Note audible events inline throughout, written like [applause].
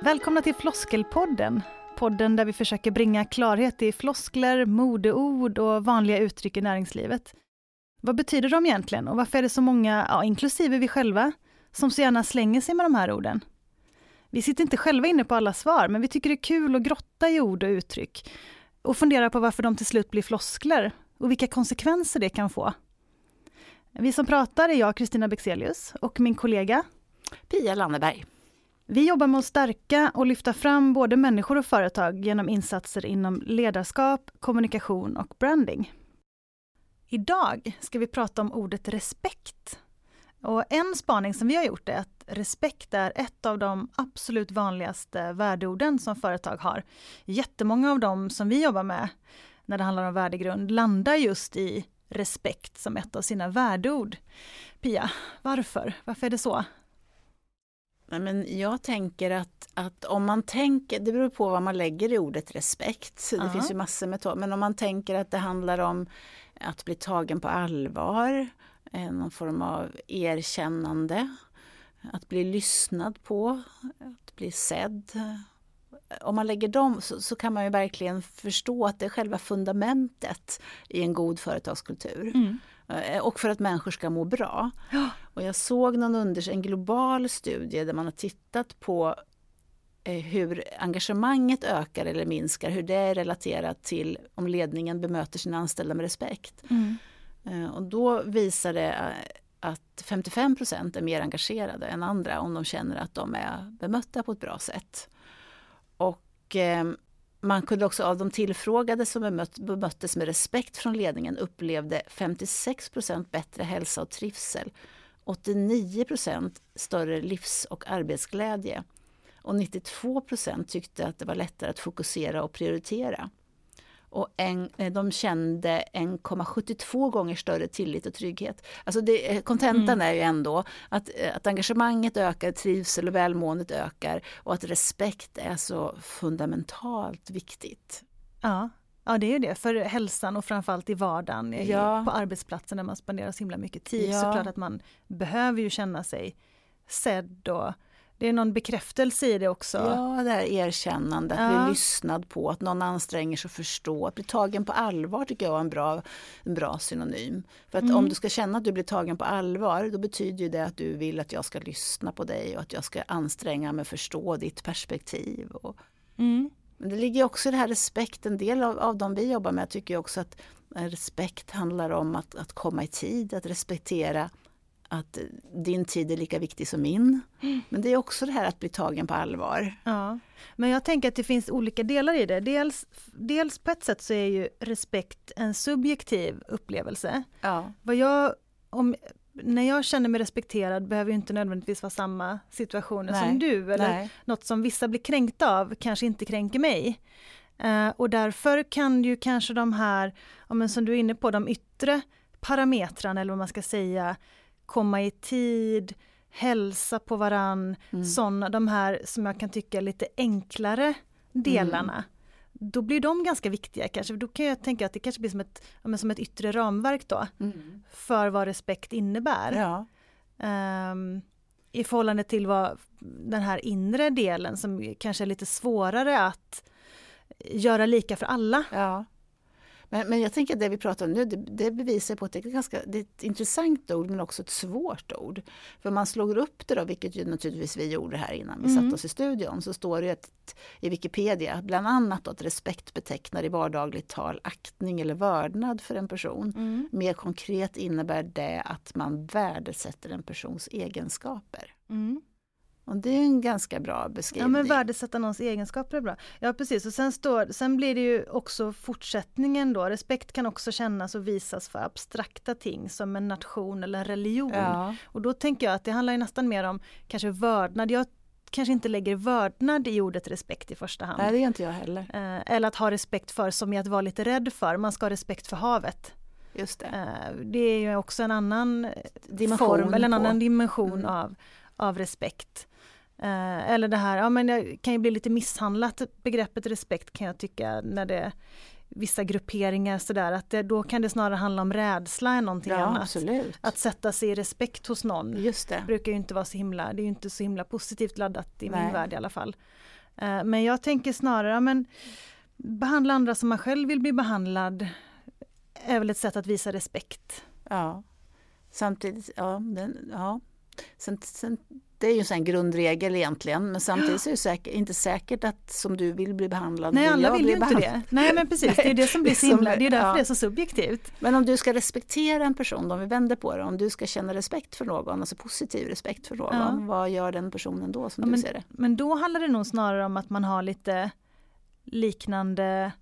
Välkomna till Floskelpodden. Podden där vi försöker bringa klarhet i floskler, modeord och vanliga uttryck i näringslivet. Vad betyder de egentligen och varför är det så många, ja, inklusive vi själva, som så gärna slänger sig med de här orden? Vi sitter inte själva inne på alla svar, men vi tycker det är kul att grotta i ord och uttryck och fundera på varför de till slut blir floskler och vilka konsekvenser det kan få. Vi som pratar är jag, Kristina Bexelius, och min kollega Pia Lanneberg. Vi jobbar med att stärka och lyfta fram både människor och företag genom insatser inom ledarskap, kommunikation och branding. Idag ska vi prata om ordet respekt. Och en spaning som vi har gjort är att respekt är ett av de absolut vanligaste värdeorden som företag har. Jättemånga av dem som vi jobbar med när det handlar om värdegrund landar just i respekt som ett av sina värdeord. Pia, varför? Varför är det så? men jag tänker att, att om man tänker, det beror på vad man lägger i ordet respekt. Det -huh. finns ju massor med men om man tänker att det handlar om att bli tagen på allvar, eh, någon form av erkännande, att bli lyssnad på, att bli sedd. Om man lägger dem så, så kan man ju verkligen förstå att det är själva fundamentet i en god företagskultur. Mm. Eh, och för att människor ska må bra. Ja. Och jag såg någon under, en global studie där man har tittat på eh, hur engagemanget ökar eller minskar, hur det är relaterat till om ledningen bemöter sina anställda med respekt. Mm. Eh, och då visar det att 55% är mer engagerade än andra om de känner att de är bemötta på ett bra sätt. Och eh, man kunde också av de tillfrågade som bemött, bemöttes med respekt från ledningen upplevde 56 procent bättre hälsa och trivsel, 89 procent större livs och arbetsglädje och 92 procent tyckte att det var lättare att fokusera och prioritera och en, eh, de kände 1,72 gånger större tillit och trygghet. Alltså eh, kontentan mm. är ju ändå att, eh, att engagemanget ökar, trivsel och välmåendet ökar och att respekt är så fundamentalt viktigt. Ja, Ja det är ju det, för hälsan och framförallt i vardagen, ja. på arbetsplatsen där man spenderar så himla mycket tid. Ja. Såklart att man behöver ju känna sig sedd och det är någon bekräftelse i det också. Ja, det här erkännandet, att ja. bli lyssnad på, att någon anstränger sig att förstå, att bli tagen på allvar tycker jag är en bra, en bra synonym. För att mm. om du ska känna att du blir tagen på allvar, då betyder det att du vill att jag ska lyssna på dig och att jag ska anstränga mig att förstå ditt perspektiv. Och, mm. Men det ligger också i det här respekt, en del av, av de vi jobbar med tycker också att respekt handlar om att, att komma i tid, att respektera att din tid är lika viktig som min. Mm. Men det är också det här att bli tagen på allvar. Ja. Men jag tänker att det finns olika delar i det. Dels, dels på ett sätt så är ju respekt en subjektiv upplevelse. Ja. Vad jag, om, när jag känner mig respekterad behöver inte nödvändigtvis vara samma situationer Nej. som du. Eller Nej. något som vissa blir kränkta av kanske inte kränker mig. Uh, och därför kan ju kanske de här, ja, men som du är inne på, de yttre parametrarna eller vad man ska säga, komma i tid, hälsa på varann, mm. sådana, de här som jag kan tycka lite enklare delarna. Mm. Då blir de ganska viktiga kanske, då kan jag tänka att det kanske blir som ett, ja, som ett yttre ramverk då mm. för vad respekt innebär. Ja. Um, I förhållande till vad den här inre delen som kanske är lite svårare att göra lika för alla. Ja. Men, men jag tänker att det vi pratar om nu, det, det bevisar på att det är, ganska, det är ett intressant ord men också ett svårt ord. För man slår upp det då, vilket ju naturligtvis vi gjorde här innan vi mm. satte oss i studion, så står det ett, i Wikipedia bland annat då att respekt betecknar i vardagligt tal aktning eller vördnad för en person. Mm. Mer konkret innebär det att man värdesätter en persons egenskaper. Mm. Och det är en ganska bra beskrivning. Ja men värdesätta någons egenskaper är bra. Ja precis och sen, står, sen blir det ju också fortsättningen då. Respekt kan också kännas och visas för abstrakta ting som en nation eller en religion. Ja. Och då tänker jag att det handlar nästan mer om kanske vördnad. Jag kanske inte lägger vördnad i ordet respekt i första hand. Nej det gör inte jag heller. Eh, eller att ha respekt för som i att vara lite rädd för. Man ska ha respekt för havet. Just det. Eh, det är ju också en annan dimension form eller en annan dimension mm. av, av respekt. Eh, eller det här, ja men det kan ju bli lite misshandlat, begreppet respekt kan jag tycka när det vissa grupperingar sådär att det, då kan det snarare handla om rädsla än någonting ja, annat. Absolut. Att sätta sig i respekt hos någon Just det. brukar ju inte vara så himla, det är ju inte så himla positivt laddat i Nej. min värld i alla fall. Uh, men jag tänker snarare, men behandla andra som man själv vill bli behandlad är väl ett sätt att visa respekt. Ja, samtidigt, ja, den, ja. Sen, sen det är ju en grundregel egentligen men samtidigt är det säkert, inte säkert att som du vill bli behandlad Nej alla vill ju inte det. Nej men precis, det är det som blir så [laughs] himla, det är därför ja. det är så subjektivt. Men om du ska respektera en person, om vi vänder på det, om du ska känna respekt för någon, alltså positiv respekt för någon, ja. vad gör den personen då som ja, du men, ser det? Men då handlar det nog snarare om att man har lite liknande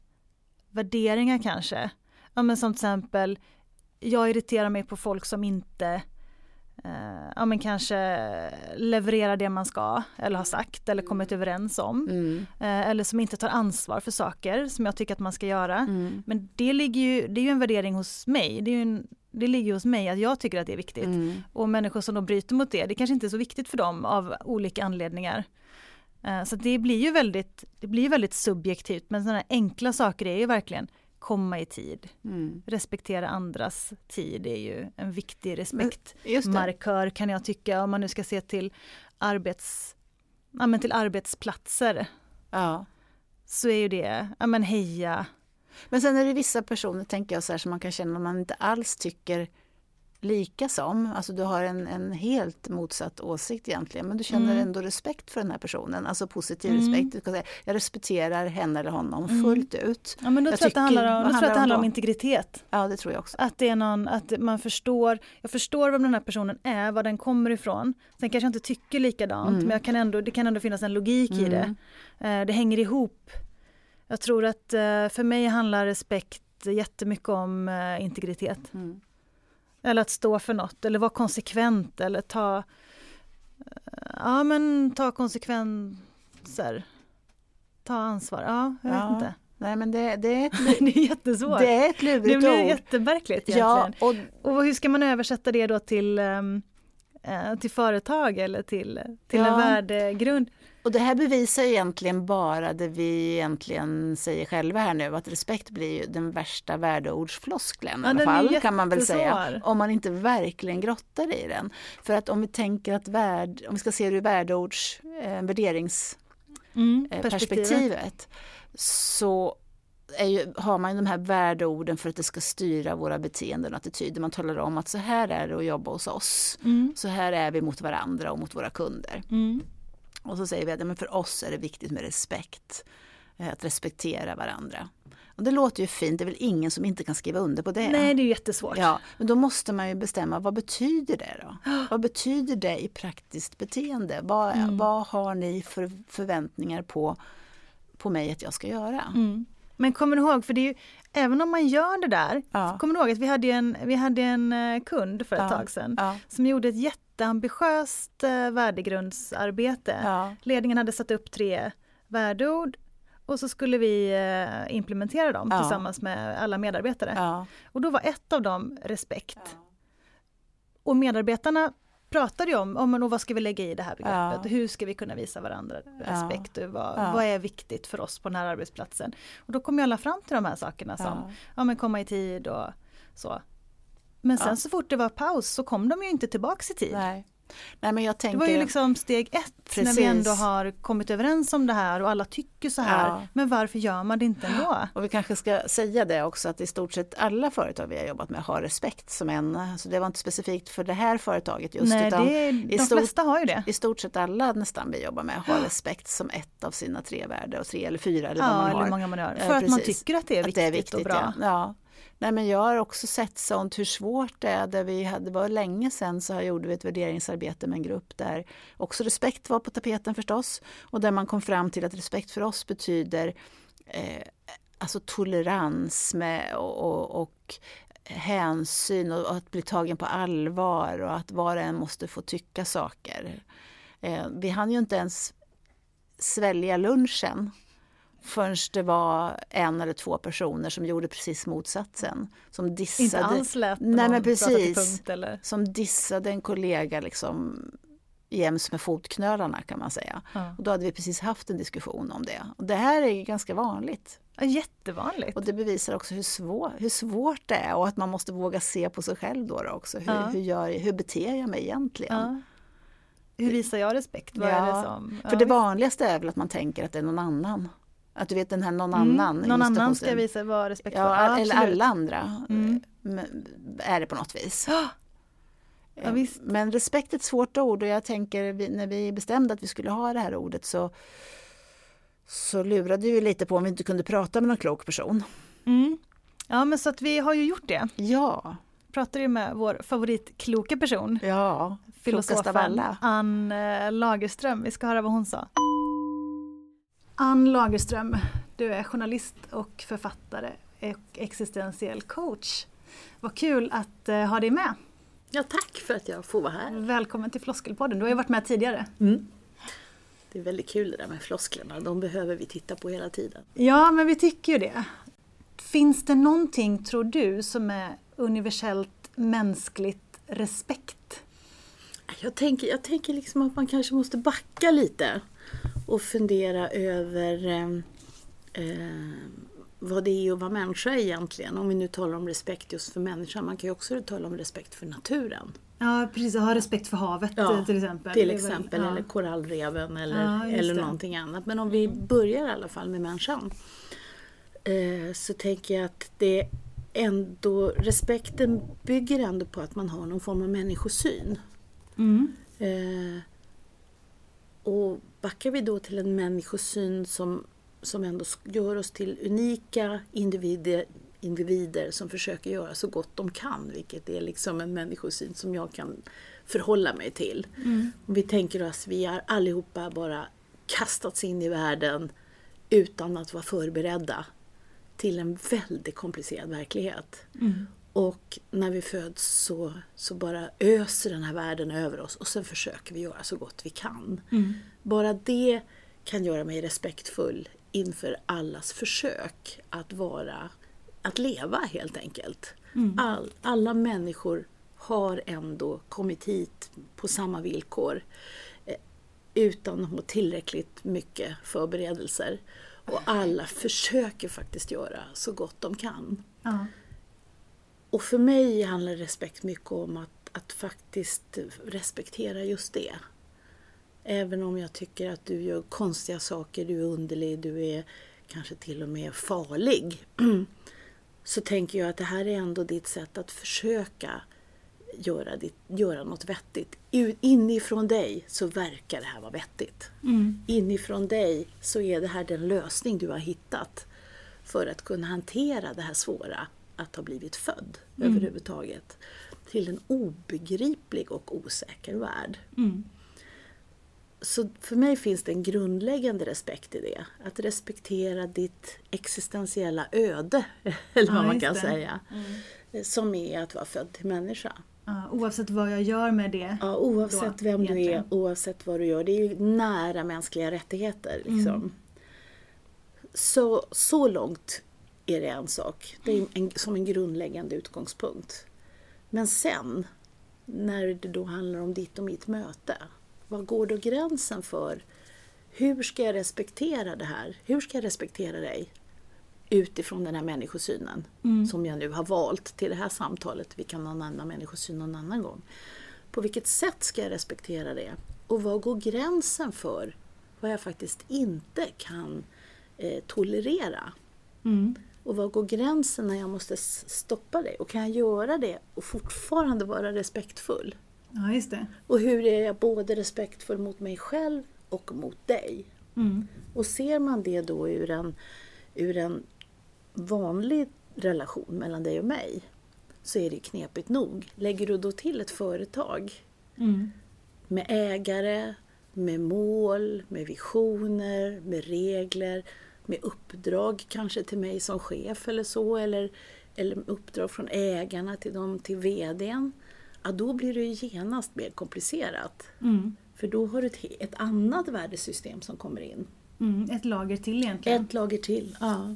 värderingar kanske. Ja men som till exempel, jag irriterar mig på folk som inte eh, ja men kanske leverera det man ska eller har sagt eller kommit överens om. Mm. Eh, eller som inte tar ansvar för saker som jag tycker att man ska göra. Mm. Men det ligger ju, det är ju en värdering hos mig. Det, är en, det ligger hos mig att jag tycker att det är viktigt. Mm. Och människor som då bryter mot det, det kanske inte är så viktigt för dem av olika anledningar. Eh, så det blir ju väldigt, det blir väldigt subjektivt men sådana enkla saker är ju verkligen komma i tid. Mm. Respektera andras tid är ju en viktig respektmarkör kan jag tycka om man nu ska se till, arbets, ja, men till arbetsplatser. Ja. Så är ju det, ja men heja. Men sen är det vissa personer tänker jag så här som man kan känna om man inte alls tycker lika som. Alltså du har en, en helt motsatt åsikt egentligen men du känner mm. ändå respekt för den här personen, alltså positiv mm. respekt. Jag respekterar henne eller honom mm. fullt ut. Ja men då jag tror jag att det handlar om, då tror jag att det handlar om integritet. Ja det tror jag också. Att det är någon, att man förstår, jag förstår vem den här personen är, var den kommer ifrån. Sen kanske jag inte tycker likadant mm. men jag kan ändå, det kan ändå finnas en logik i det. Mm. Eh, det hänger ihop. Jag tror att eh, för mig handlar respekt jättemycket om eh, integritet. Mm. Eller att stå för något eller vara konsekvent eller ta, ja men ta konsekvenser. Ta ansvar, ja, jag ja. vet inte. Nej men det, det, är, ett, [laughs] det är jättesvårt. Det är ett lurigt Det blir jättemärkligt egentligen. Ja, och, och hur ska man översätta det då till, um, till företag eller till, till ja. en värdegrund? Och det här bevisar egentligen bara det vi egentligen säger själva här nu, att respekt blir ju den värsta värdeordsfloskeln ja, i alla fall, kan man väl säga. Om man inte verkligen grottar i den. För att om vi tänker att värd, om vi ska se det ur värdeords eh, värderingsperspektivet mm, eh, så ju, har man de här värdeorden för att det ska styra våra beteenden och attityder. Man talar om att så här är det att jobba hos oss. Mm. Så här är vi mot varandra och mot våra kunder. Mm. Och så säger vi att ja, men för oss är det viktigt med respekt. Eh, att respektera varandra. Och det låter ju fint, det är väl ingen som inte kan skriva under på det? Nej, det är jättesvårt. Ja, men då måste man ju bestämma, vad betyder det då? [gasps] vad betyder det i praktiskt beteende? Vad, mm. vad har ni för förväntningar på, på mig att jag ska göra? Mm. Men kommer du ihåg, för det är ju, även om man gör det där, ja. kommer du ihåg att vi hade en, vi hade en eh, kund för ett ja. tag sedan ja. som gjorde ett jätteambitiöst eh, värdegrundsarbete. Ja. Ledningen hade satt upp tre värdeord och så skulle vi eh, implementera dem tillsammans med alla medarbetare. Och då var ett av dem respekt. Och medarbetarna pratade ju om, om vad ska vi lägga i det här begreppet, ja. hur ska vi kunna visa varandra respekt, ja. Vad, ja. vad är viktigt för oss på den här arbetsplatsen. Och då kom ju alla fram till de här sakerna som, ja men komma i tid och så. Men sen så fort det var paus så kom de ju inte tillbaks i tid. Nej. Nej, men jag tänker... Det var ju liksom steg ett Precis. när vi ändå har kommit överens om det här och alla tycker så här. Ja. Men varför gör man det inte ändå? Och vi kanske ska säga det också att i stort sett alla företag vi har jobbat med har respekt som en, så det var inte specifikt för det här företaget just. Nej, utan det, de stort, flesta har ju det. I stort sett alla nästan vi jobbar med har respekt som ett av sina tre värden och tre eller fyra eller vad ja, man har. Eller många man har. För ja, att man tycker att det är viktigt, det är viktigt och bra. Ja. Nej, men jag har också sett sånt hur svårt det är. Där vi hade, det var länge sedan så gjorde vi ett värderingsarbete med en grupp där också respekt var på tapeten förstås. Och där man kom fram till att respekt för oss betyder eh, alltså tolerans med, och, och, och hänsyn och att bli tagen på allvar och att var och en måste få tycka saker. Eh, vi hann ju inte ens svälja lunchen förrän det var en eller två personer som gjorde precis motsatsen. Som dissade, Inte alls lät nej, men precis, punkt, eller? Som dissade en kollega liksom jäms med fotknölarna kan man säga. Ja. Och då hade vi precis haft en diskussion om det. Och det här är ganska vanligt. Ja, jättevanligt. Och det bevisar också hur, svår, hur svårt det är och att man måste våga se på sig själv då, också. Hur, ja. hur, gör, hur beter jag mig egentligen? Ja. Hur visar jag respekt? Vad ja, är det som? För det vanligaste är väl att man tänker att det är någon annan. Att du vet den här någon mm, annan. Någon annan ska visa vara respektfull. Ja, eller alla andra mm. är det på något vis. Ja, Men respekt är ett svårt ord och jag tänker när vi bestämde att vi skulle ha det här ordet så, så lurade vi lite på om vi inte kunde prata med någon klok person. Mm. Ja men så att vi har ju gjort det. Ja. Pratade med vår favoritkloka person. Ja, filosofen Ann eh, Lagerström. Vi ska höra vad hon sa. Ann Lagerström, du är journalist och författare och existentiell coach. Vad kul att uh, ha dig med. Ja, tack för att jag får vara här. Välkommen till Floskelpodden, du har ju varit med tidigare. Mm. Det är väldigt kul det där med flosklerna, de behöver vi titta på hela tiden. Ja, men vi tycker ju det. Finns det någonting, tror du, som är universellt mänskligt respekt? Jag tänker, jag tänker liksom att man kanske måste backa lite och fundera över eh, eh, vad det är att vara människa egentligen. Om vi nu talar om respekt just för människan. Man kan ju också tala om respekt för naturen. Ja precis, ha respekt för havet ja, till exempel. Till exempel, ja. eller korallreven eller, ja, eller någonting annat. Men om vi börjar i alla fall med människan. Eh, så tänker jag att det ändå, respekten bygger ändå på att man har någon form av människosyn. Mm. Eh, och backar vi då till en människosyn som, som ändå gör oss till unika individer, individer som försöker göra så gott de kan, vilket är liksom en människosyn som jag kan förhålla mig till. Mm. Om vi tänker oss, vi har allihopa bara kastats in i världen utan att vara förberedda till en väldigt komplicerad verklighet. Mm. Och när vi föds så, så bara öser den här världen över oss och sen försöker vi göra så gott vi kan. Mm. Bara det kan göra mig respektfull inför allas försök att vara, att leva helt enkelt. Mm. All, alla människor har ändå kommit hit på samma villkor eh, utan att ha tillräckligt mycket förberedelser. Och alla försöker faktiskt göra så gott de kan. Ja. Och för mig handlar respekt mycket om att, att faktiskt respektera just det. Även om jag tycker att du gör konstiga saker, du är underlig, du är kanske till och med farlig. [clears throat] Så tänker jag att det här är ändå ditt sätt att försöka göra, ditt, göra något vettigt. Inifrån dig så verkar det här vara vettigt. Mm. Inifrån dig så är det här den lösning du har hittat för att kunna hantera det här svåra att ha blivit född mm. överhuvudtaget. Till en obegriplig och osäker värld. Mm. Så för mig finns det en grundläggande respekt i det. Att respektera ditt existentiella öde, [laughs] eller vad ja, man kan det. säga. Mm. Som är att vara född till människa. Ja, oavsett vad jag gör med det. Ja, oavsett då, vem egentligen. du är, oavsett vad du gör. Det är ju nära mänskliga rättigheter. Liksom. Mm. Så, så långt är det en sak. Det är en, som en grundläggande utgångspunkt. Men sen, när det då handlar om ditt och mitt möte, var går då gränsen för hur ska jag respektera det här? Hur ska jag respektera dig? Utifrån den här människosynen mm. som jag nu har valt till det här samtalet. Vi kan ha en annan människosyn någon annan gång. På vilket sätt ska jag respektera det? Och var går gränsen för vad jag faktiskt inte kan eh, tolerera? Mm. Och var går gränsen när jag måste stoppa det? Och kan jag göra det och fortfarande vara respektfull? Ja, just det. Och hur är jag både respektfull mot mig själv och mot dig? Mm. Och ser man det då ur en, ur en vanlig relation mellan dig och mig så är det knepigt nog. Lägger du då till ett företag mm. med ägare, med mål, med visioner, med regler med uppdrag kanske till mig som chef eller så eller, eller uppdrag från ägarna till dem till VDn. Ja, då blir det genast mer komplicerat. Mm. För då har du ett, ett annat värdesystem som kommer in. Mm, ett lager till egentligen. Ett lager till, ja.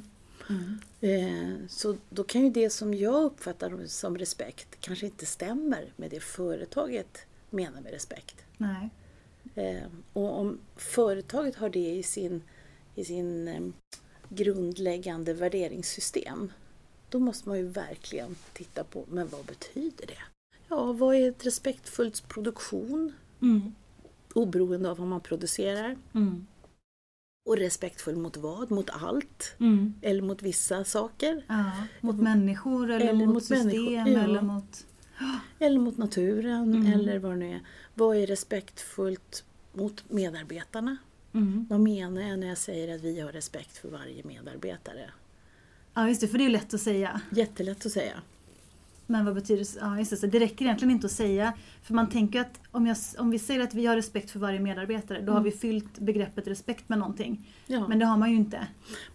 Mm. Eh, så då kan ju det som jag uppfattar som respekt kanske inte stämmer med det företaget menar med respekt. Nej. Eh, och om företaget har det i sin i sin eh, grundläggande värderingssystem. Då måste man ju verkligen titta på, men vad betyder det? Ja, vad är ett respektfullt produktion? Mm. Oberoende av vad man producerar. Mm. Och respektfull mot vad? Mot allt? Mm. Eller mot vissa saker? Ja, mot människor eller, eller mot, mot system ja. eller mot... Eller mot naturen mm. eller vad det nu är. Vad är respektfullt mot medarbetarna? Mm. Vad menar jag när jag säger att vi har respekt för varje medarbetare? Ja just det, för det är lätt att säga. Jättelätt att säga. Men vad betyder ja, just det, så det räcker egentligen inte att säga. För man tänker att om, jag, om vi säger att vi har respekt för varje medarbetare, då mm. har vi fyllt begreppet respekt med någonting. Ja. Men det har man ju inte.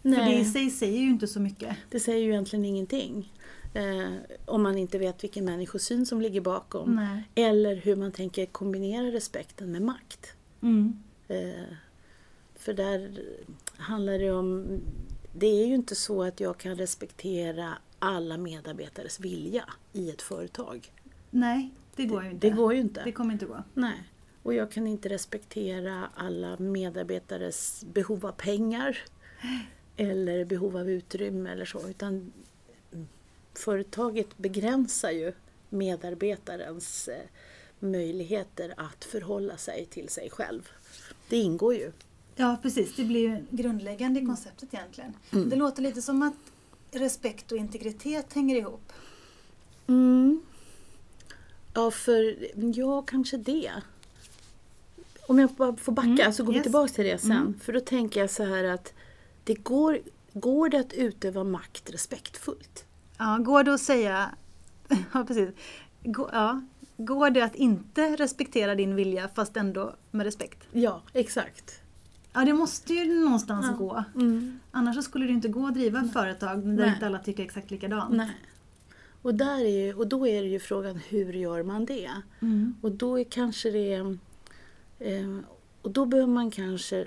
Nej. För det i sig säger ju inte så mycket. Det säger ju egentligen ingenting. Eh, om man inte vet vilken människosyn som ligger bakom. Nej. Eller hur man tänker kombinera respekten med makt. Mm. Eh, för där handlar det om det är ju inte så att jag kan respektera alla medarbetares vilja i ett företag. Nej, det går ju inte. Det går ju inte. Det kommer inte gå. Nej. Och jag kan inte respektera alla medarbetares behov av pengar [gasps] eller behov av utrymme eller så. Utan företaget begränsar ju medarbetarens eh, möjligheter att förhålla sig till sig själv. Det ingår ju. Ja precis, det blir ju grundläggande i konceptet egentligen. Mm. Det låter lite som att respekt och integritet hänger ihop. Mm. Ja, för ja, kanske det. Om jag bara får backa mm. så går yes. vi tillbaka till det sen. Mm. För då tänker jag så här att det går, går det att utöva makt respektfullt? Ja, går det att säga... [laughs] Ja, precis. Går, ja, går det att inte respektera din vilja fast ändå med respekt? Ja, exakt. Ja, det måste ju någonstans ja. gå. Mm. Annars skulle det inte gå att driva ett företag där Nej. inte alla tycker exakt likadant. Nej. Och, där är ju, och då är det ju frågan hur gör man det? Mm. Och då är kanske det... Eh, och då behöver man kanske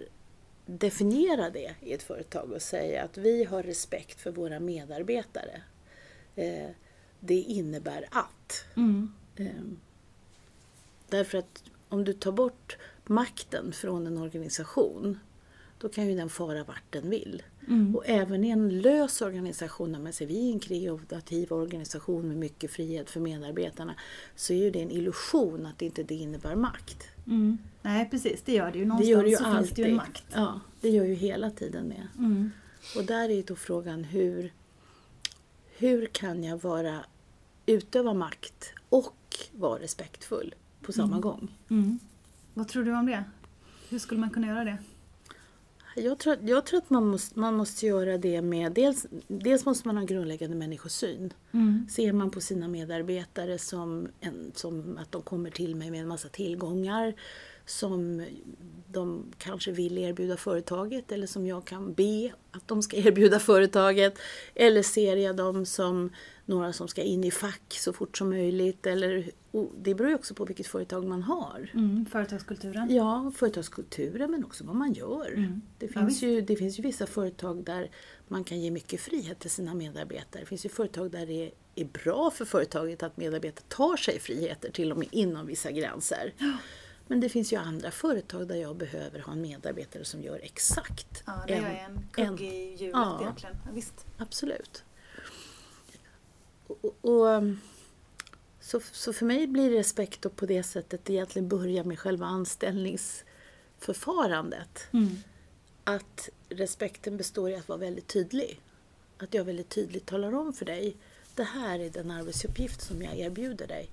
definiera det i ett företag och säga att vi har respekt för våra medarbetare. Eh, det innebär att. Mm. Eh, därför att om du tar bort makten från en organisation, då kan ju den fara vart den vill. Mm. Och även i en lös organisation, när man säger vi är en kreativ organisation med mycket frihet för medarbetarna, så är ju det en illusion att inte det innebär makt. Mm. Nej precis, det gör det ju. Någonstans det gör det ju så alltid. finns det ju en makt. Ja, det gör ju hela tiden det. Mm. Och där är då frågan hur, hur kan jag vara, utöva makt och vara respektfull på samma mm. gång? Mm. Vad tror du om det? Hur skulle man kunna göra det? Jag tror, jag tror att man måste, man måste göra det med, dels, dels måste man ha grundläggande människosyn. Mm. Ser man på sina medarbetare som, en, som att de kommer till mig med en massa tillgångar som de kanske vill erbjuda företaget eller som jag kan be att de ska [laughs] erbjuda företaget. Eller ser jag dem som några som ska in i fack så fort som möjligt. Eller, det beror ju också på vilket företag man har. Mm, företagskulturen. Ja, företagskulturen men också vad man gör. Mm. Det, finns ja, ju, det finns ju vissa företag där man kan ge mycket frihet till sina medarbetare. Det finns ju företag där det är bra för företaget att medarbetare tar sig friheter till och med inom vissa gränser. Ja. Men det finns ju andra företag där jag behöver ha en medarbetare som gör exakt Ja, det en, är en kugge i hjulet ja, egentligen. Ja, visst. Absolut. Och, och, um, så, så för mig blir respekt på det sättet egentligen börja med själva anställningsförfarandet. Mm. Att respekten består i att vara väldigt tydlig. Att jag väldigt tydligt talar om för dig, det här är den arbetsuppgift som jag erbjuder dig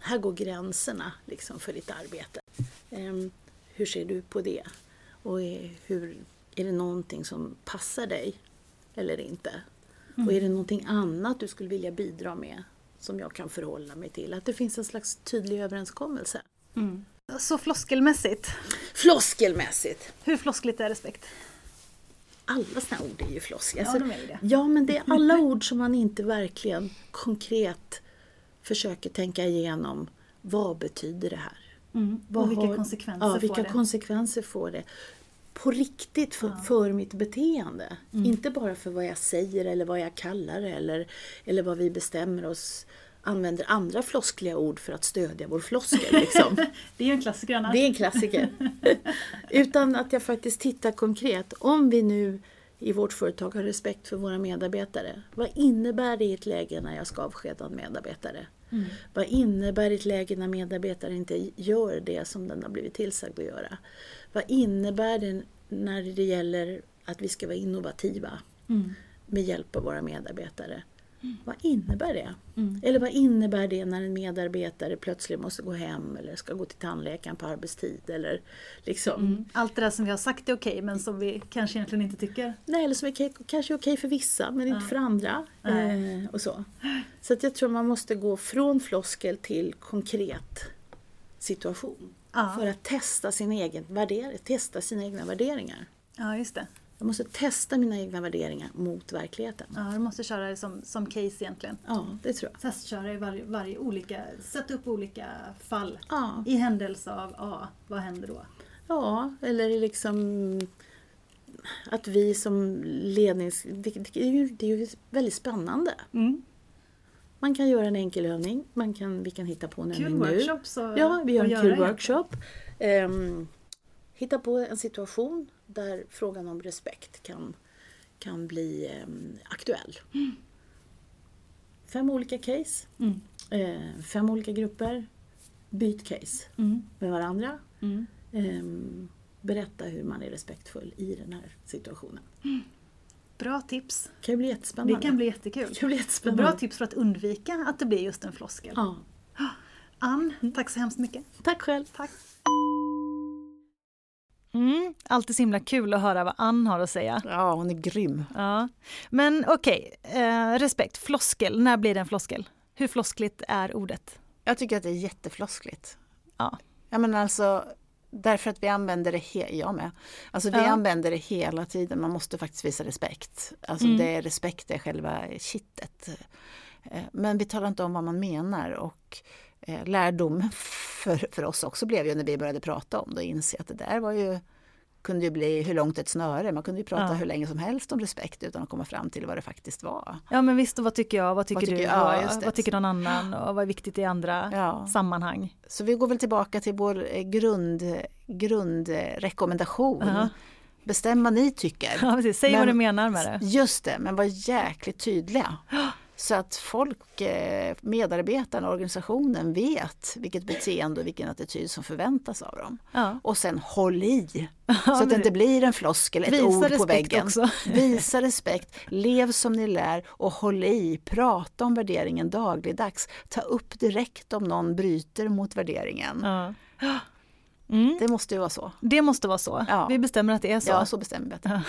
här går gränserna liksom, för ditt arbete. Um, hur ser du på det? Och är, hur, är det någonting som passar dig eller inte? Mm. Och är det någonting annat du skulle vilja bidra med som jag kan förhålla mig till? Att det finns en slags tydlig överenskommelse. Mm. Så floskelmässigt? Floskelmässigt! Hur floskligt är respekt? Alla sådana ord är ju floskler. Ja, de är det. ja, men det är alla ord som man inte verkligen konkret försöker tänka igenom vad betyder det här? Mm. och vilka har, konsekvenser ja, vilka får det? konsekvenser får det? På riktigt för, ja. för mitt beteende. Mm. Inte bara för vad jag säger eller vad jag kallar det eller, eller vad vi bestämmer oss använder andra floskliga ord för att stödja vår floskel. Liksom. [laughs] det är en klassiker annars. Det är en klassiker. [laughs] Utan att jag faktiskt tittar konkret. Om vi nu i vårt företag ha respekt för våra medarbetare. Vad innebär det i ett läge när jag ska avskeda en medarbetare? Mm. Vad innebär ett läge när medarbetaren inte gör det som den har blivit tillsagd att göra? Vad innebär det när det gäller att vi ska vara innovativa mm. med hjälp av våra medarbetare? Mm. Vad innebär det? Mm. Eller vad innebär det när en medarbetare plötsligt måste gå hem eller ska gå till tandläkaren på arbetstid? Eller liksom. Mm. Allt det där som vi har sagt är okej men som vi kanske egentligen inte tycker. Nej, eller som är kanske är okej för vissa men inte för andra. Eh, och så så jag tror man måste gå från floskel till konkret situation. Ja. För att testa, sin egen värdering, testa sina egna värderingar. Ja, just det. Jag måste testa mina egna värderingar mot verkligheten. Ja, du måste köra det som, som case egentligen. Ja, det tror jag. Testköra i varje, varje olika, sätta upp olika fall. Ja. I händelse av A, vad händer då? Ja, eller liksom att vi som lednings... Det är ju, det är ju väldigt spännande. Mm. Man kan göra en enkel övning, man kan, vi kan hitta på en kul övning nu. workshops och, Ja, vi gör en kul workshop. Um, hitta på en situation där frågan om respekt kan, kan bli um, aktuell. Mm. Fem olika case, mm. uh, fem olika grupper. Byt case mm. med varandra. Um, berätta hur man är respektfull i den här situationen. Mm. Bra tips. Det kan bli jättespännande. Det kan bli jättekul. Kan bli. Bra tips för att undvika att det blir just en floskel. Ja. Ann, tack så hemskt mycket. Tack själv. Tack. Mm, alltid så himla kul att höra vad Ann har att säga. Ja, hon är grym. Ja. Men okej, okay, eh, respekt, floskel, när blir det en floskel? Hur floskligt är ordet? Jag tycker att det är jättefloskligt. Ja. Ja men alltså, Därför att vi använder det, he- jag med. Alltså vi ja. använder det hela tiden, man måste faktiskt visa respekt. Alltså mm. det är respekt är själva kittet. Eh, men vi talar inte om vad man menar och eh, lärdom [laughs] för, för oss också blev ju när vi började prata om det och inse att det där var ju kunde ju bli hur långt ett snöre, man kunde ju prata ja. hur länge som helst om respekt utan att komma fram till vad det faktiskt var. Ja men visst, och vad tycker jag, vad tycker, vad tycker du, ja, vad, vad, tycker någon annan och vad är viktigt i andra ja. sammanhang. Så vi går väl tillbaka till vår eh, grund, grundrekommendation. Uh -huh. Bestäm vad ni tycker. Ja, precis. Säg men, vad du menar med det. Just det, men var jäkligt tydliga. Så att folk, eh, medarbetarna, organisationen vet vilket beteende och vilken attityd som förväntas av dem. Ja. Och sen håll i! Så att det inte blir en floskel, ett ord på väggen. Också. [laughs] Visa respekt, lev som ni lär och håll i, prata om värderingen dagligdags. Ta upp direkt om någon bryter mot värderingen. Ja. [gasps] Mm. Det måste ju vara så. Det måste vara så. Ja. Vi bestämmer att det är så. Ja, så bestämmer vi.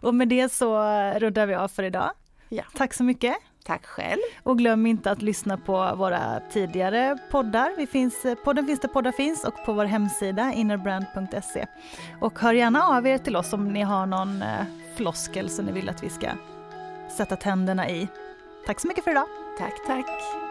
[laughs] och med det så rundar vi av för idag. Ja. Tack så mycket. Tack själv. Och glöm inte att lyssna på våra tidigare poddar. Vi finns, podden finns där poddar finns och på vår hemsida innerbrand.se. Och hör gärna av er till oss om ni har någon eh, floskel som ni vill att vi ska sätta tänderna i. Tack så mycket för idag. Tack, tack.